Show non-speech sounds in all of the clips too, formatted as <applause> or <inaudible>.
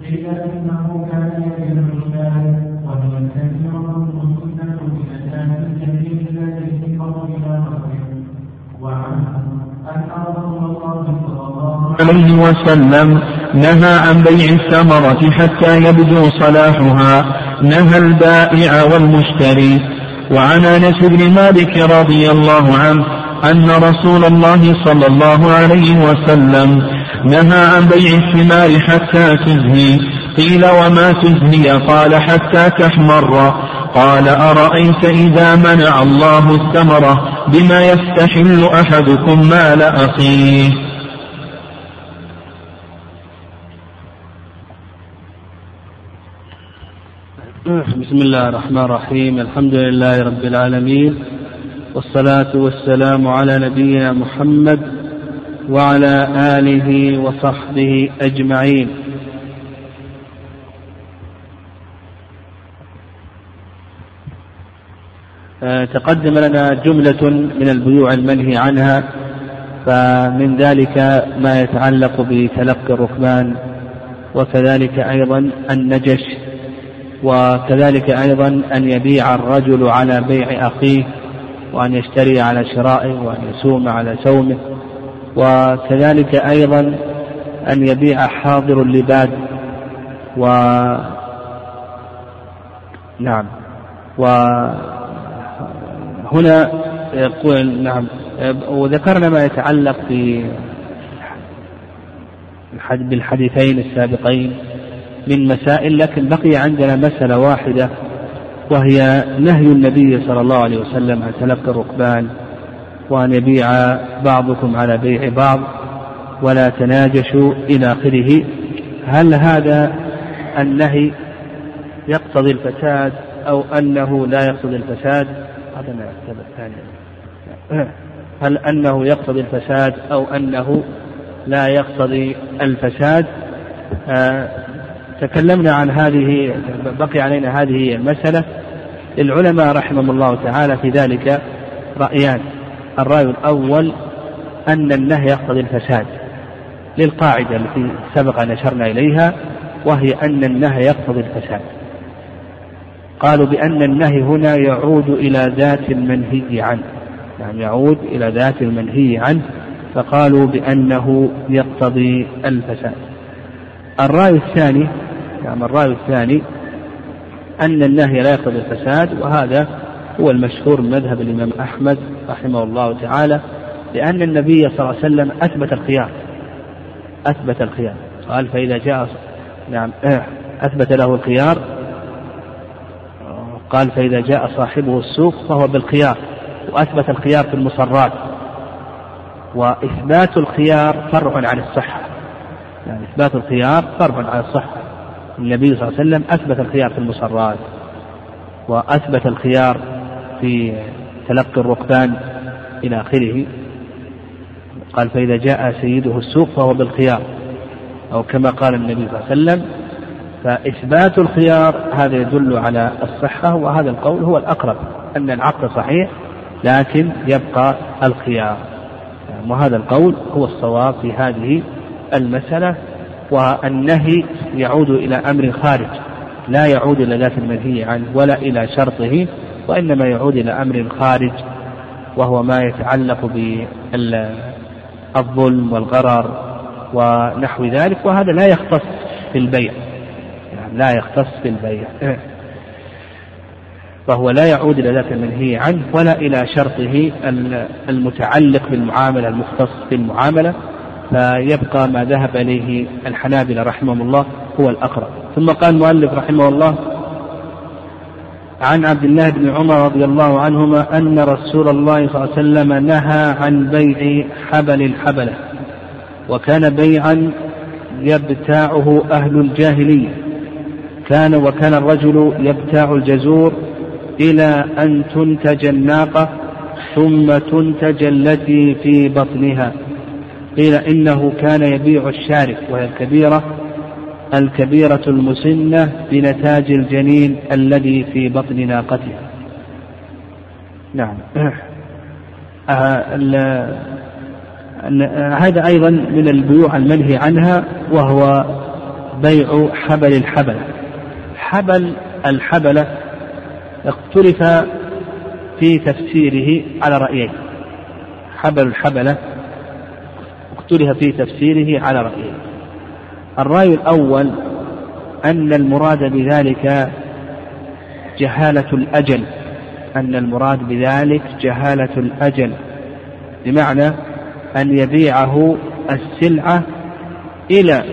قيل انه كان وعنه أن الله صلى الله عليه وسلم نهى عن بيع الثمرة حتى يبدو صلاحها. نهى البائع والمشتري. وعن أنس بن مالك رضي الله عنه أن رسول الله صلى الله عليه وسلم نهى عن بيع الثمار حتى تزهي قيل وما تزهي قال حتى تحمر. قال أرأيت إذا منع الله الثمرة بما يستحل أحدكم مال أخيه؟ بسم الله الرحمن الرحيم. الحمد لله رب العالمين. والصلاة والسلام على نبينا محمد وعلى آله وصحبه أجمعين. آه، تقدم لنا جملة من البيوع المنهي عنها فمن ذلك ما يتعلق بتلقي الركبان وكذلك أيضا النجش وكذلك أيضا أن يبيع الرجل على بيع أخيه. وأن يشتري على شرائه وأن يسوم على سومه وكذلك أيضا أن يبيع حاضر اللباد. و نعم. وهنا يقول نعم. وذكرنا ما يتعلق بالحديثين السابقين من مسائل لكن بقي عندنا مسألة واحدة. وهي نهي النبي صلى الله عليه وسلم عن تلقي الركبان وأن يبيع بعضكم على بيع بعض ولا تناجشوا إلى آخره. هل هذا النهي يقتضي الفساد أو أنه لا يقتضي الفساد؟ هذا ما الثاني هل أنه يقتضي الفساد أو أنه لا يقتضي الفساد؟ آه تكلمنا عن هذه بقي علينا هذه المسألة. العلماء رحمهم الله تعالى في ذلك رأيان. الرأي الأول أن النهي يقتضي الفساد للقاعدة التي سبق أن أشرنا إليها وهي أن النهي يقتضي الفساد. قالوا بأن النهي هنا يعود إلى ذات المنهي عنه. يعني يعود إلى ذات المنهي عنه فقالوا بأنه يقتضي الفساد. الرأي الثاني يعني الرأي الثاني أن النهي لا يقتضي الفساد وهذا هو المشهور من مذهب الإمام أحمد رحمه الله تعالى لأن النبي صلى الله عليه وسلم أثبت الخيار أثبت الخيار. قال فإذا جاء نعم أثبت له الخيار قال فإذا جاء صاحبه السوق فهو بالخيار. وأثبت الخيار في المصرات. وإثبات الخيار فرع عن الصحة. يعني إثبات الخيار فرع عن الصحة. النبي صلى الله عليه وسلم أثبت الخيار في المصرات وأثبت الخيار في تلقي الركبان إلى آخره. قال فإذا جاء سيده السوق فهو بالخيار. أو كما قال النبي صلى الله عليه وسلم فإثبات الخيار هذا يدل على الصحة وهذا القول هو الأقرب أن العقد صحيح لكن يبقى الخيار. وهذا القول هو الصواب في هذه المسألة. والنهي يعود إلى أمر خارج لا يعود إلى ذات المنهي عنه ولا إلى شرطه وإنما يعود إلى أمر خارج وهو ما يتعلق بالظلم والغرر ونحو ذلك وهذا لا يختص في البيع يعني لا يختص في البيع. فهو لا يعود إلى ذات المنهي عنه ولا إلى شرطه المتعلق بالمعاملة المختص بالمعاملة. فيبقى ما ذهب إليه الحنابلة رحمهم الله هو الأقرب. ثم قال المؤلف رحمه الله عن عبد الله بن عمر رضي الله عنهما أن رسول الله صلى الله عليه وسلم نهى عن بيع حبل الحبلة وكان بيعا يبتاعه أهل الجاهلية. كان وكان الرجل يبتاع الجزور إلى أن تنتج الناقة ثم تنتج التي في بطنها. قيل إنه كان يبيع الشارك وهي الكبيرة الكبيرة المسنة بنتاج الجنين الذي في بطن ناقتها. نعم. <clears throat> آه، هذا أيضا من البيوع المنهي عنها وهو بيع حبل الحبل. حبل الحبلة اختلف في تفسيره على رأيين. حبل الحبلة اختلف في تفسيره على رأيين الرأي الأول أن المراد بذلك جهالة الأجل. أن المراد بذلك جهالة الأجل. بمعنى أن يبيعه السلعة إلى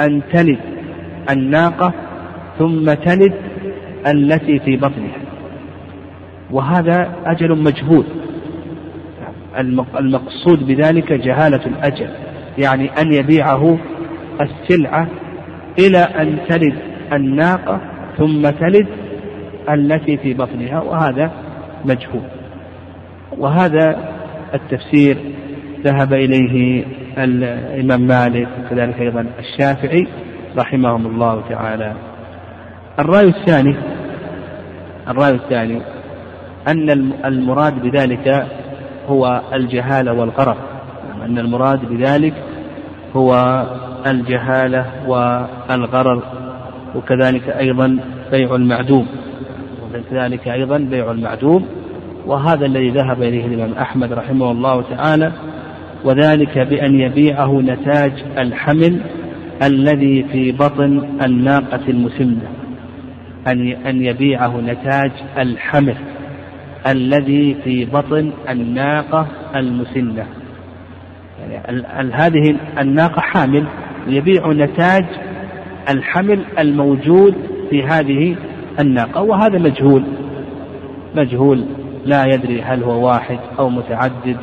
أن تلد الناقة ثم تلد التي في بطنها. وهذا أجل مجهول. المقصود بذلك جهالة الأجل يعني أن يبيعه السلعة إلى أن تلد الناقة ثم تلد التي في بطنها وهذا مجهول. وهذا التفسير ذهب إليه الإمام مالك وكذلك أيضا الشافعي رحمهم الله تعالى. الرأي الثاني الرأي الثاني أن المراد بذلك هو الجهالة والغرر أن المراد بذلك هو الجهالة والغرر وكذلك أيضا بيع المعدوم وكذلك أيضا بيع المعدوم وهذا الذي ذهب إليه الإمام أحمد رحمه الله تعالى وذلك بأن يبيعه نتاج الحمل الذي في بطن الناقة المسنة أن يبيعه نتاج الحمل. الذي في بطن الناقة المسنة. يعني هذه الناقة حامل يبيع نتاج الحمل الموجود في هذه الناقة وهذا مجهول. مجهول لا يدري هل هو واحد أو متعدد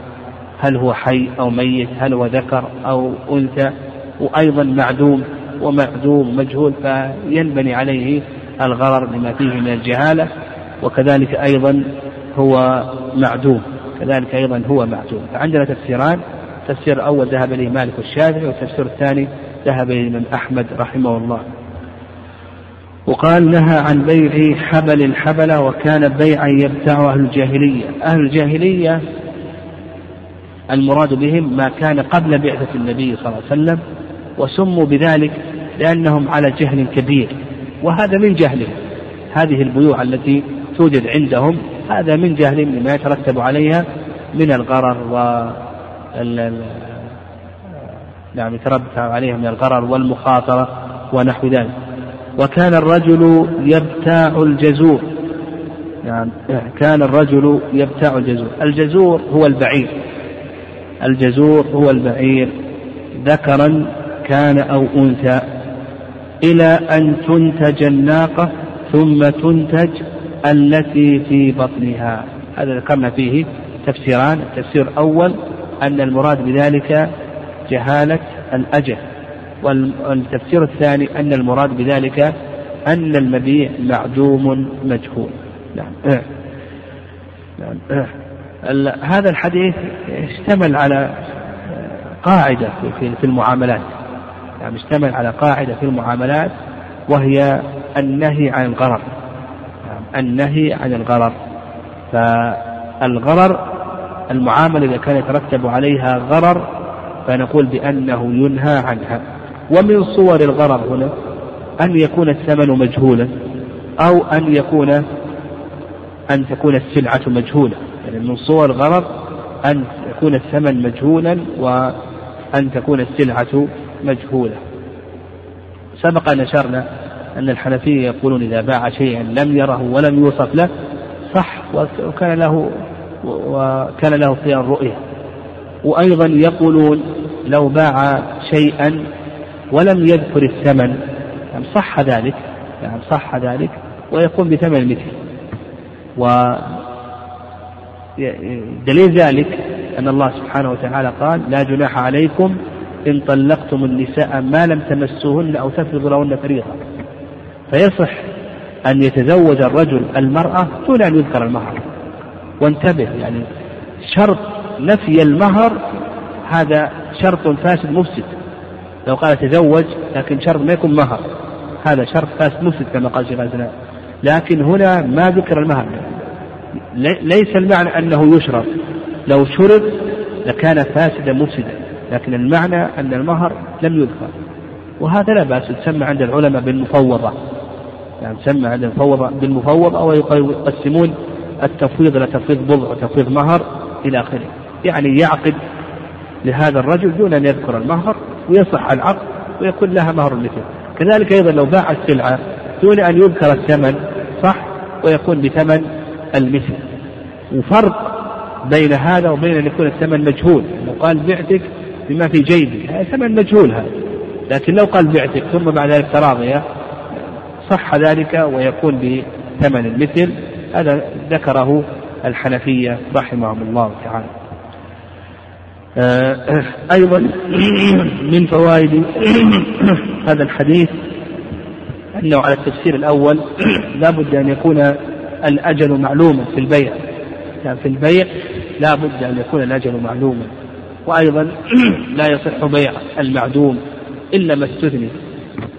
هل هو حي أو ميت هل هو ذكر أو أنثى وأيضا معدوم ومعدوم مجهول فينبني عليه الغرر لما فيه من الجهالة. وكذلك أيضا هو معدوم كذلك أيضا هو معدوم. فعندنا تفسيران التفسير الأول ذهب إليه مالك والشافعي والتفسير الثاني ذهب إليه الإمام أحمد رحمه الله. وقال نهى عن بيع حبل الحبلة وكان بيعا يبتاع أهل الجاهلية. أهل الجاهلية المراد بهم ما كان قبل بعثة النبي صلى الله عليه وسلم وسموا بذلك لأنهم على جهل كبير. وهذا من جهلهم. هذه البيوع التي توجد عندهم هذا من جهلهم لما يترتب عليها من الغرر و نعم يترتب عليها من الغرر والمخاطرة ونحو ذلك. وكان الرجل يبتاع الجزور. يعني كان الرجل يبتاع الجزور. الجزور هو البعير. الجزور هو البعير. ذكرا كان أو أنثى إلى أن تنتج الناقة ثم تنتج التي في بطنها. هذا ذكرنا فيه تفسيران. التفسير الأول أن المراد بذلك جهالة الأجل والتفسير الثاني أن المراد بذلك أن المبيع معدوم مجهول. نعم. نعم. هذا الحديث اشتمل على قاعدة في المعاملات. يعني اشتمل على قاعدة في المعاملات وهي النهي عن الغرر. النهي عن الغرر. فالغرر المعاملة إذا كان يترتب عليها غرر فنقول بأنه ينهى عنها. ومن صور الغرر هنا أن يكون الثمن مجهولا أو أن يكون أن تكون السلعة مجهولة. يعني من صور الغرر أن يكون الثمن مجهولا وأن تكون السلعة مجهولة. سبق أن أشرنا أن الحنفية يقولون إذا باع شيئا لم يره ولم يوصف له صح وكان له وكان له خيار الرؤية وأيضا يقولون لو باع شيئا ولم يذكر الثمن يعني صح ذلك يعني صح ذلك ويكون بثمن المثل. و دليل ذلك أن الله سبحانه وتعالى قال لا جناح عليكم إن طلقتم النساء ما لم تمسوهن أو تفرضوا لهن فريضة. فيصح أن يتزوج الرجل المرأة دون أن يذكر المهر. وانتبه يعني شرط نفي المهر هذا شرط فاسد مفسد. لو قال تزوج لكن شرط ما يكون مهر. هذا شرط فاسد مفسد كما قال شيخ الإسلام. لكن هنا ما ذكر المهر. ليس المعنى أنه يشرط. لو شرط لكان فاسدا مفسدا. لكن المعنى أن المهر لم يذكر. وهذا لا بأس. تسمى عند العلماء بالمفوضة. يعني تسمى المفوضة بالمفوضة أو يقسمون التفويض إلى تفويض بضع وتفويض مهر إلى آخره. يعني يعقد لهذا الرجل دون أن يذكر المهر ويصح العقد ويكون لها مهر مثل كذلك أيضا لو باع السلعة دون أن يذكر الثمن صح؟ ويكون بثمن المثل. وفرق بين هذا وبين أن يكون الثمن مجهول. وقال بعتك بما في جيبي هذا ثمن مجهول هذا. لكن لو قال بعتك ثم بعد ذلك تراضية صح ذلك ويكون بثمن المثل. هذا ذكره الحنفية رحمهم الله تعالى. آه، أيضا <clears throat> من فوائد <clears throat> هذا الحديث أنه على التفسير الأول <clears throat> لا بد أن يكون الأجل معلوما في البيع. يعني في البيع لا بد أن يكون الأجل معلوما. وأيضا لا يصح بيع المعدوم إلا ما استثني.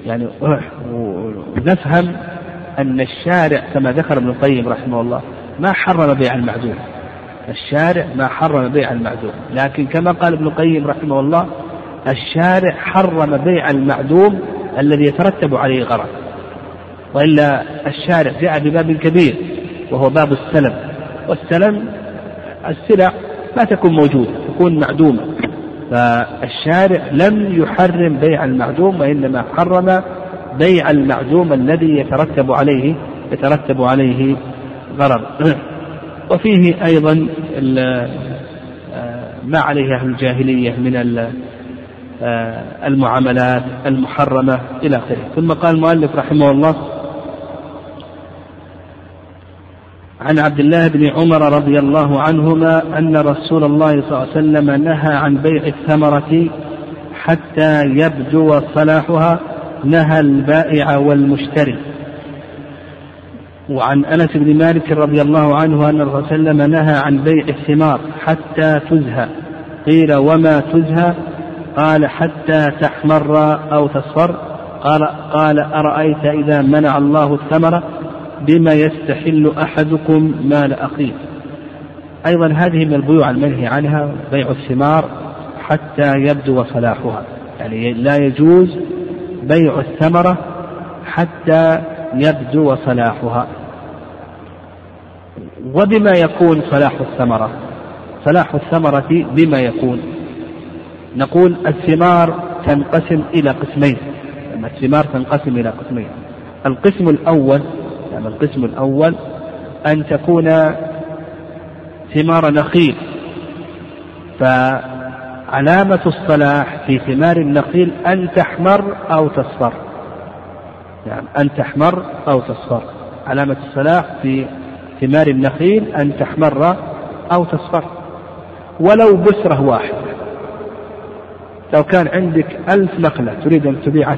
يعني ونفهم أن الشارع كما ذكر ابن القيم رحمه الله ما حرم بيع المعدوم الشارع ما حرم بيع المعدوم لكن كما قال ابن القيم رحمه الله الشارع حرم بيع المعدوم الذي يترتب عليه غرض. وإلا الشارع جاء بباب كبير وهو باب السلم. والسلم السلع ما تكون موجودة تكون معدومة. فالشارع لم يحرم بيع المعدوم وإنما حرم بيع المعدوم الذي يترتب عليه يترتب عليه غرض. <clears throat> وفيه أيضا ما عليه أهل الجاهلية من المعاملات المحرمة إلى آخره. ثم قال المؤلف رحمه الله عن عبد الله بن عمر رضي الله عنهما أن رسول الله صلى الله عليه وسلم نهى عن بيع الثمرة حتى يبدو صلاحها نهى البائع والمشتري. وعن أنس بن مالك رضي الله عنه أن الرسول صلى الله عليه وسلم نهى عن بيع الثمار حتى تزهى. قيل وما تزهى؟ قال حتى تحمر أو تصفر. قال قال أرأيت إذا منع الله الثمر بما يستحل أحدكم مال أخيه. أيضا هذه من البيوع المنهي عنها بيع الثمار حتى يبدو صلاحها. يعني لا يجوز بيع الثمرة حتى يبدو صلاحها. وبما يكون صلاح الثمرة؟ صلاح الثمرة بما يكون. نقول الثمار تنقسم إلى قسمين. الثمار تنقسم إلى قسمين. القسم الأول يعني القسم الأول أن تكون ثمار نخيل. فعلامة الصلاح في ثمار النخيل أن تحمر أو تصفر. يعني أن تحمر أو تصفر. علامة الصلاح في ثمار النخيل أن تحمر أو تصفر. ولو بسرة واحدة. لو كان عندك ألف نخلة تريد أن تبيع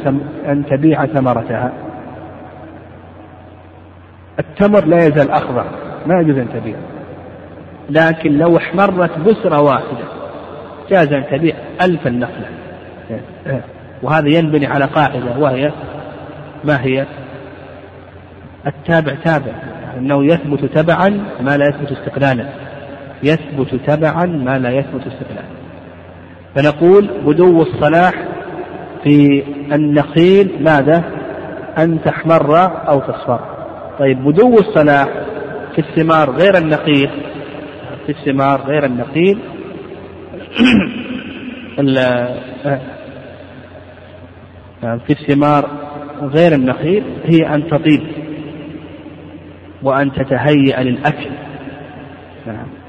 أن تبيع ثمرتها التمر لا يزال أخضر ما يجوز أن تبيع لكن لو احمرت بسرة واحدة جاز أن تبيع ألف النخلة. وهذا ينبني على قاعدة وهي ما هي؟ التابع تابع أنه يثبت تبعا ما لا يثبت استقلالا. يثبت تبعا ما لا يثبت استقلالا. فنقول بدو الصلاح في النخيل ماذا؟ أن تحمر أو تصفر. طيب بدو الصلاح في الثمار غير النخيل في الثمار غير النخيل <clears throat> في الثمار غير النخيل هي أن تطيب وأن تتهيأ للأكل.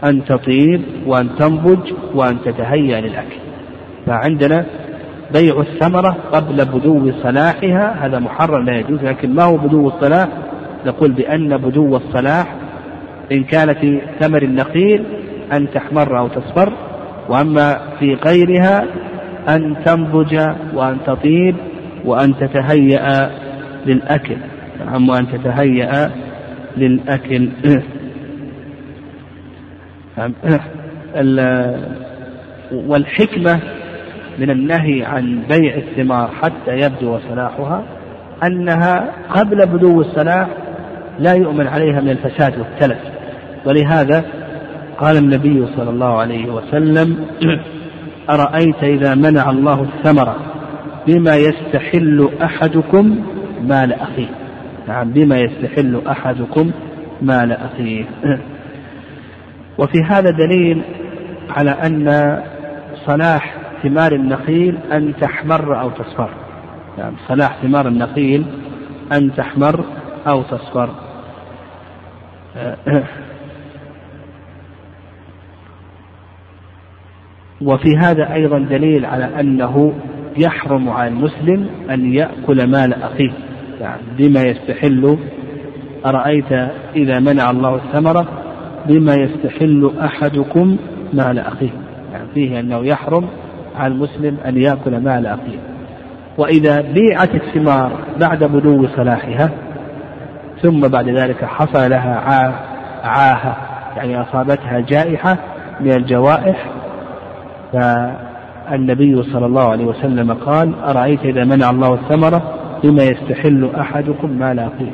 أن تطيب وأن تنضج وأن تتهيأ للأكل. فعندنا بيع الثمرة قبل بدو صلاحها هذا محرم لا يجوز لكن ما هو بدو الصلاح نقول بأن بدو الصلاح إن كان في ثمر النخيل أن تحمر أو تصفر وأما في غيرها أن تنضج وأن تطيب وأن تتهيأ للأكل نعم وأن تتهيأ للأكل. <clears throat> والحكمة من النهي عن بيع الثمار حتى يبدو صلاحها أنها قبل بدو الصلاح لا يؤمن عليها من الفساد والتلف. ولهذا قال النبي صلى الله عليه وسلم <clears throat> أرأيت إذا منع الله الثمرة بما يستحل أحدكم مال أخيه؟ نعم بما يستحل أحدكم مال أخيه. <clears throat> وفي هذا دليل على أن صلاح ثمار النخيل أن تحمر أو تصفر. نعم صلاح ثمار النخيل أن تحمر أو تصفر. <coughs> وفي هذا أيضا دليل على أنه يحرم على المسلم أن يأكل مال أخيه. يعني بما يستحل. أرأيت إذا منع الله الثمرة؟ بما يستحل أحدكم مال أخيه. يعني فيه أنه يحرم على المسلم أن يأكل مال أخيه. وإذا بيعت الثمار بعد بدو صلاحها ثم بعد ذلك حصل لها عاهة يعني أصابتها جائحة من الجوائح. فالنبي صلى الله عليه وسلم قال أرأيت إذا منع الله الثمرة بما يستحل أحدكم مال أخيه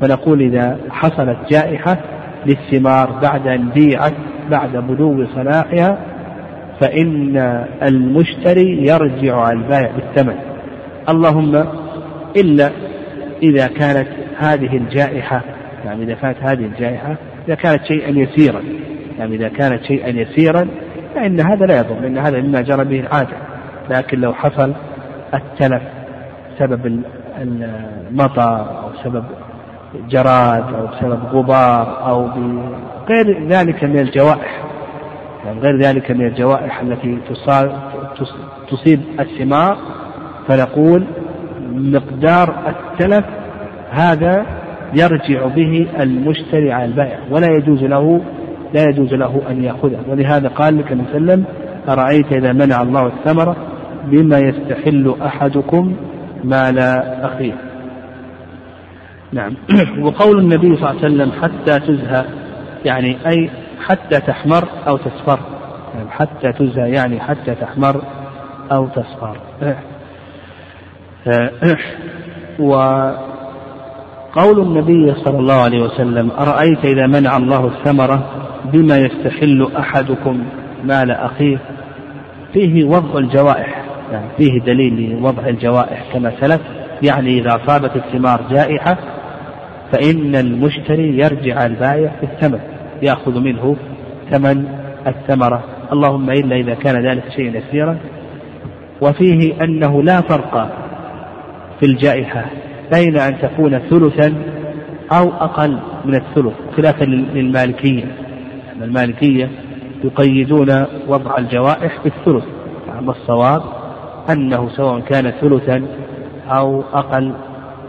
فنقول إذا حصلت جائحة للثمار بعد أن بيعت بعد بدو صلاحها فإن المشتري يرجع على البائع بالثمن. اللهم إلا إذا كانت هذه الجائحة يعني إذا كانت هذه الجائحة إذا كانت شيئا يسيرا يعني إذا كانت شيئا يسيرا فإن هذا لا يضر لأن هذا مما جرى به العادة. لكن لو حصل التلف سبب المطر أو سبب جراد أو بسبب غبار أو غير ذلك من الجوائح يعني غير ذلك من الجوائح التي تصيب الثمار فنقول مقدار التلف هذا يرجع به المشتري على البائع ولا يجوز له لا يجوز له أن يأخذه. ولهذا قال لك النبي صلى الله عليه وسلم أرأيت إذا منع الله الثمرة بما يستحل أحدكم مال أخيه. نعم. <clears throat> وقول النبي صلى الله عليه وسلم حتى تزهى يعني أي حتى تحمر أو تصفر. يعني حتى تزهى يعني حتى تحمر أو تصفر. وقول النبي صلى الله عليه وسلم أرأيت إذا منع الله الثمرة بما يستحل أحدكم مال أخيه؟ فيه وضع الجوائح يعني فيه دليل لوضع الجوائح كما سلف يعني إذا أصابت الثمار جائحة فإن المشتري يرجع البائع بالثمن يأخذ منه ثمن الثمرة. اللهم إلا إذا كان ذلك شيئا يسيرا. وفيه أنه لا فرق في الجائحة بين أن تكون ثلثا أو أقل من الثلث خلافا للمالكية. المالكية يقيدون وضع الجوائح بالثلث أما الصواب أنه سواء كان ثلثا أو أقل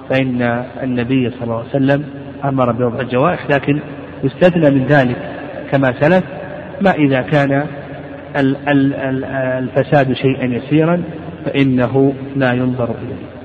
فإن النبي صلى الله عليه وسلم أمر بوضع الجوائح لكن يستثنى من ذلك كما سلف ما إذا كان الفساد شيئا يسيرا فإنه لا ينظر إليه.